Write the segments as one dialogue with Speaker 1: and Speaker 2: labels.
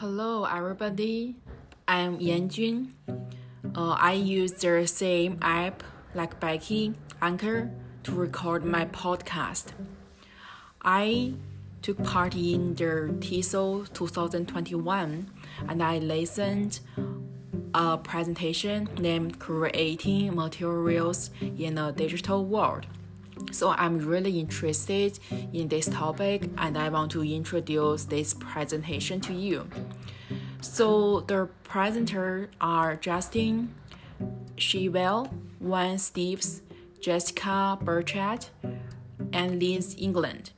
Speaker 1: Hello, everybody. I'm Yanjun. Uh, I use the same app like Becky, Anchor, to record my podcast. I took part in the TESOL 2021 and I listened a presentation named Creating Materials in a Digital World. So I'm really interested in this topic and I want to introduce this presentation to you. So the presenters are Justin Shewell, Juan Steves, Jessica Burchett, and Liz England.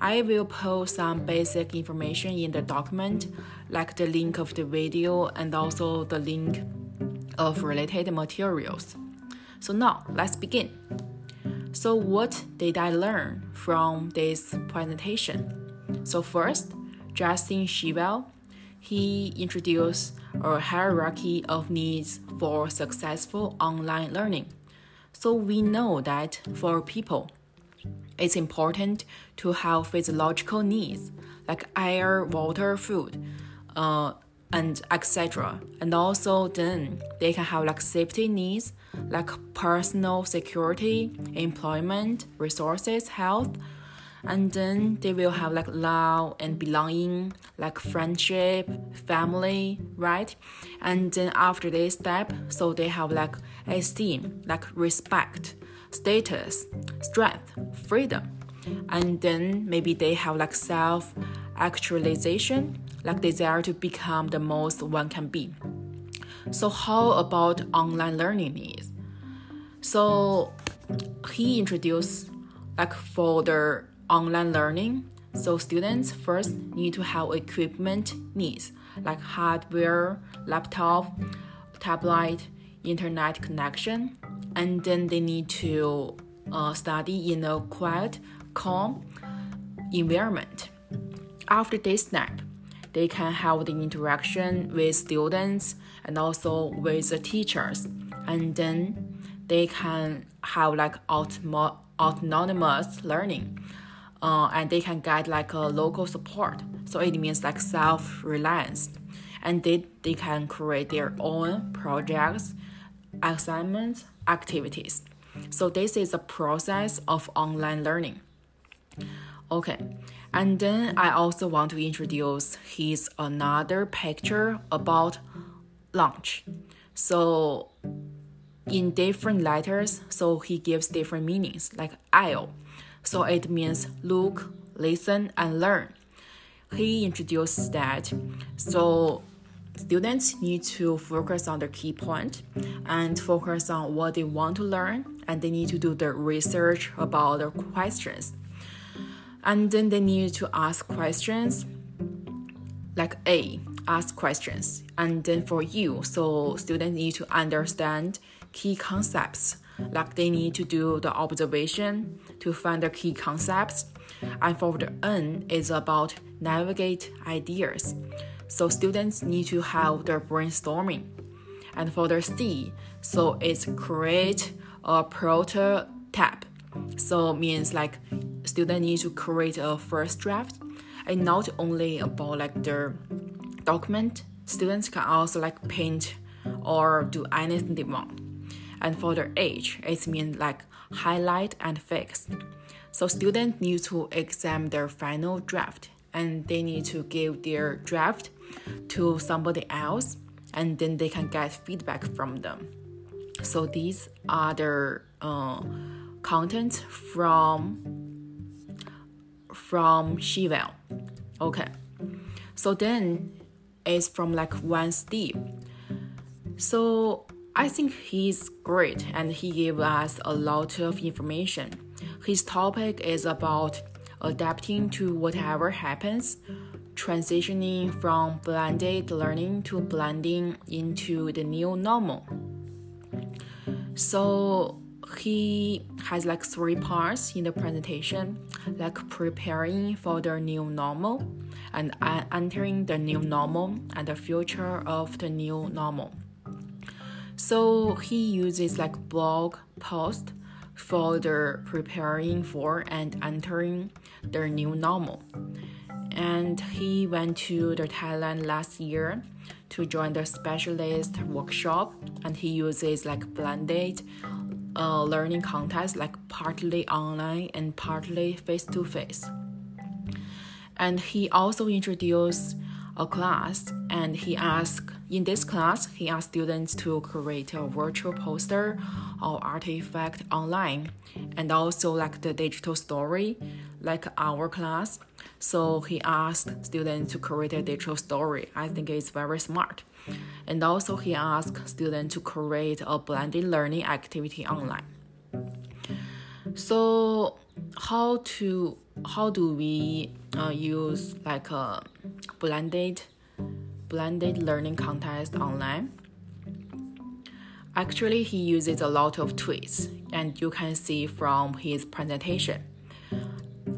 Speaker 1: I will post some basic information in the document, like the link of the video and also the link of related materials. So now let's begin. So, what did I learn from this presentation? So, first, Justin Shewell, he introduced a hierarchy of needs for successful online learning. So, we know that for people, it's important to have physiological needs like air, water, food, uh, and etc. And also then they can have like safety needs like personal security, employment, resources, health, and then they will have like love and belonging, like friendship, family, right? And then after this step, so they have like esteem, like respect, status, strength, freedom, and then maybe they have like self actualization, like desire to become the most one can be. So, how about online learning needs? So, he introduced like for the online learning. So, students first need to have equipment needs like hardware, laptop, tablet, internet connection, and then they need to uh, study in a quiet, calm environment. After this step, they can have the interaction with students and also with the teachers. And then they can have like autonomous learning uh, and they can get like a local support. So it means like self-reliance. And they, they can create their own projects assignments activities. So this is a process of online learning. Okay and then I also want to introduce his another picture about LAUNCH. So in different letters, so he gives different meanings, like aisle. So it means look, listen, and learn. He introduces that. So students need to focus on the key point and focus on what they want to learn, and they need to do the research about the questions and then they need to ask questions like A, ask questions. And then for you, so students need to understand key concepts. Like they need to do the observation to find the key concepts. And for the N is about navigate ideas. So students need to have their brainstorming. And for the C, so it's create a prototype. So means like student need to create a first draft. And not only about like the document students can also like paint or do anything they want. And for the age it means like highlight and fix. So students need to examine their final draft and they need to give their draft to somebody else and then they can get feedback from them. So these are uh, contents from from Shewell. Okay. So then it's from like Juan Steve. So I think he's great and he gave us a lot of information. His topic is about adapting to whatever happens, transitioning from blended learning to blending into the new normal. So he has like three parts in the presentation, like preparing for the new normal and uh, entering the new normal and the future of the new normal. So he uses like blog post for the preparing for and entering the new normal. and he went to the Thailand last year to join the specialist workshop and he uses like blended uh, learning contest like partly online and partly face to face and he also introduced a class and he asked in this class he asked students to create a virtual poster or artifact online and also like the digital story like our class. So he asked students to create a digital story. I think it's very smart. And also he asked students to create a blended learning activity online. So how to how do we uh, use like a blended blended learning contest online? Actually he uses a lot of tweets and you can see from his presentation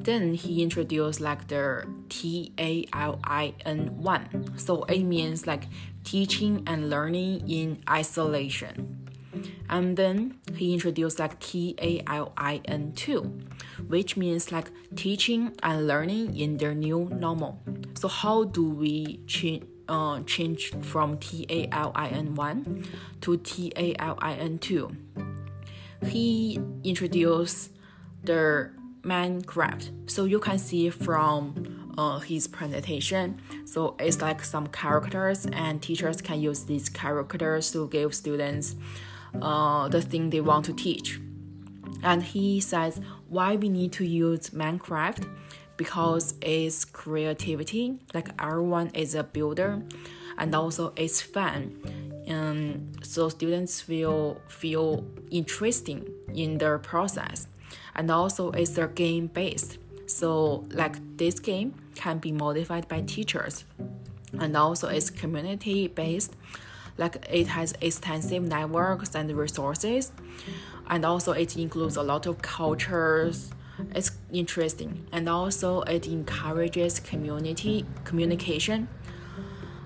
Speaker 1: then he introduced like the T-A-L-I-N one so it means like teaching and learning in isolation and then he introduced like TALIN 2, which means like teaching and learning in their new normal. So how do we change? Uh, change from TALIN 1 to TALIN 2. He introduced the Minecraft. So you can see from uh, his presentation. So it's like some characters, and teachers can use these characters to give students uh, the thing they want to teach. And he says why we need to use Minecraft because it's creativity, like everyone is a builder, and also it's fun. And so students feel feel interesting in their process. And also it's a game based. So like this game can be modified by teachers. And also it's community based. Like it has extensive networks and resources. And also it includes a lot of cultures. It's interesting. And also it encourages community communication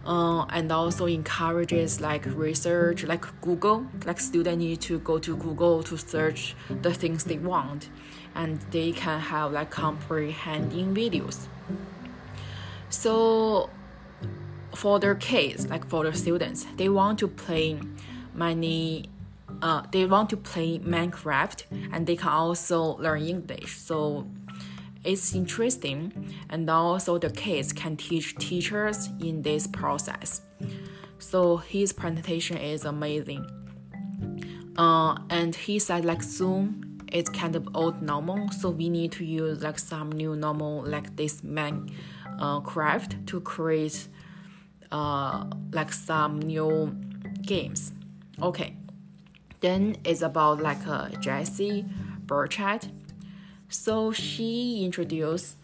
Speaker 1: uh, and also encourages like research like google like students need to go to google to search the things they want and they can have like comprehending videos so for their kids, like for the students, they want to play many. Uh, they want to play Minecraft, and they can also learn English. So it's interesting, and also the kids can teach teachers in this process. So his presentation is amazing. Uh, and he said like Zoom is kind of old normal, so we need to use like some new normal like this man uh, to create uh, like some new games. Okay, then it's about like uh, Jessie Burchett. So she introduced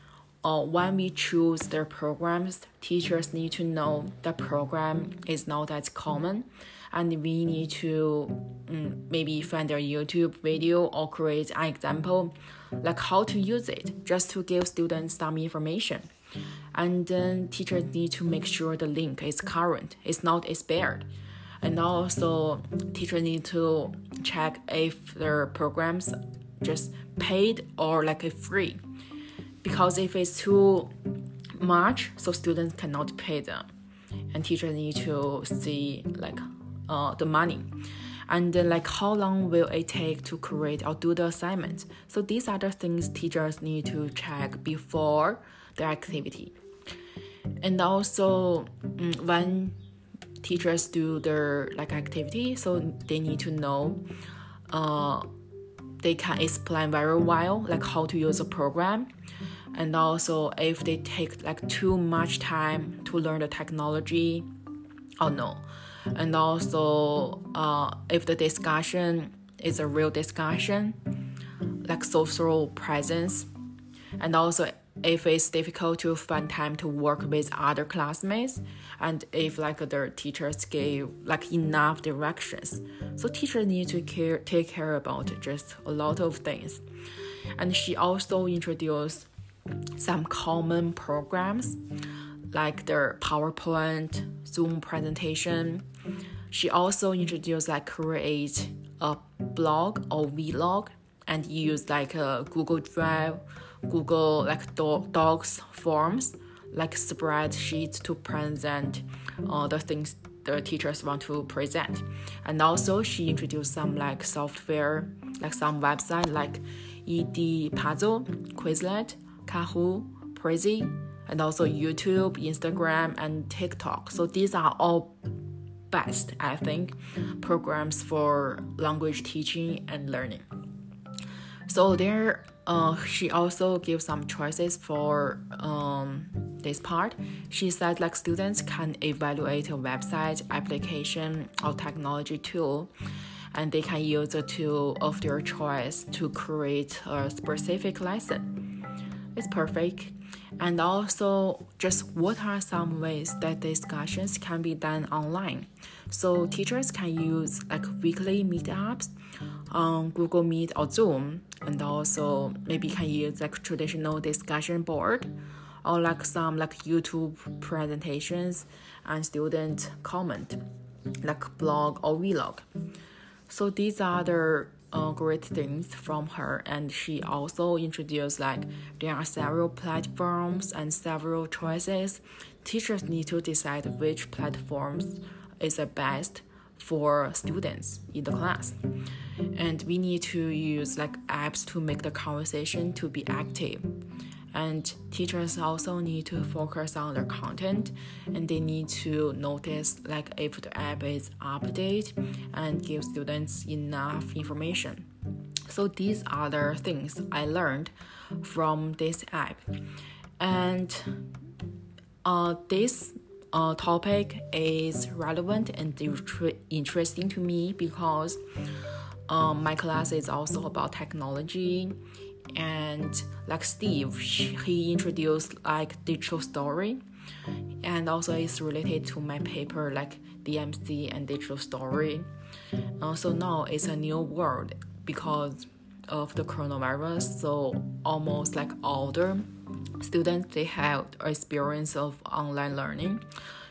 Speaker 1: uh, when we choose their programs, teachers need to know the program is not as common, and we need to um, maybe find a YouTube video or create an example, like how to use it, just to give students some information. And then teachers need to make sure the link is current it's not expired. And also teachers need to check if their programs just paid or like a free. Because if it's too much so students cannot pay them. And teachers need to see like uh, the money. And then like how long will it take to create or do the assignment? So these are the things teachers need to check before the activity. And also mm, when teachers do their like activity so they need to know uh, they can explain very well like how to use a program. And also if they take like too much time to learn the technology or no. And also uh, if the discussion is a real discussion like social presence. And also if it's difficult to find time to work with other classmates and if like the teachers give like enough directions. So teachers need to care take care about just a lot of things. And she also introduced some common programs like the powerpoint zoom presentation. She also introduced like create a blog or vlog and use like a google drive Google like do- Docs forms, like spreadsheets to present uh, the things the teachers want to present. And also she introduced some like software, like some website like Edpuzzle, Quizlet, Kahoot, Prezi, and also YouTube, Instagram, and TikTok. So these are all best, I think, programs for language teaching and learning. So there, uh, she also gives some choices for um, this part. She said like students can evaluate a website, application, or technology tool, and they can use a tool of their choice to create a specific lesson. It's perfect. And also, just what are some ways that discussions can be done online? So teachers can use like weekly meetups on Google Meet or Zoom, and also maybe can use like traditional discussion board or like some like YouTube presentations and student comment, like blog or vlog. So these are the uh, great things from her, and she also introduced like there are several platforms and several choices. Teachers need to decide which platforms is the best for students in the class. And we need to use like apps to make the conversation to be active. And teachers also need to focus on their content and they need to notice like if the app is updated and give students enough information. So these are the things i learned from this app. And uh, this uh, topic is relevant and interesting to me because um, my class is also about technology. And like steve he introduced like digital story. And also it's related to my paper like dmc and digital story. Uh, so now it's a new world because of the coronavirus. So almost like all the students they have experience of online learning.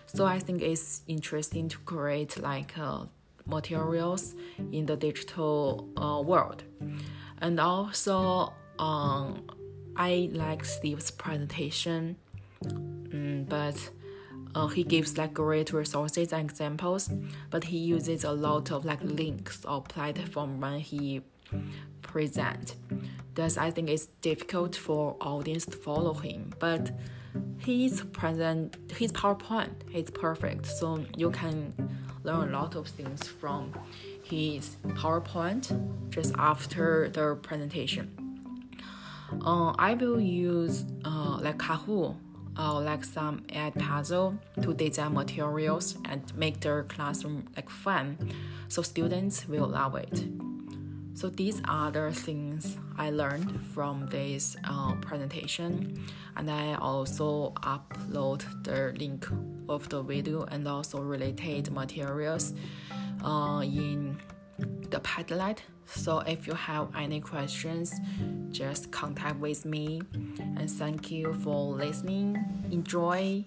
Speaker 1: So i think it's interesting to create like uh, materials in the digital uh, world. And also um, i like steve's presentation um, but uh, he gives like great resources and examples but he uses a lot of like links or platform when he present thus i think it's difficult for audience to follow him. But his present his powerpoint is perfect. So you can learn a lot of things from his powerpoint just after the presentation. Uh, i will use uh, like kahoot or like some Edpuzzle to design materials and make their classroom like fun. So students will love it so these are the things I learned from this uh, presentation, and I also upload the link of the video and also related materials uh, in the Padlet. So if you have any questions, just contact with me. And thank you for listening. Enjoy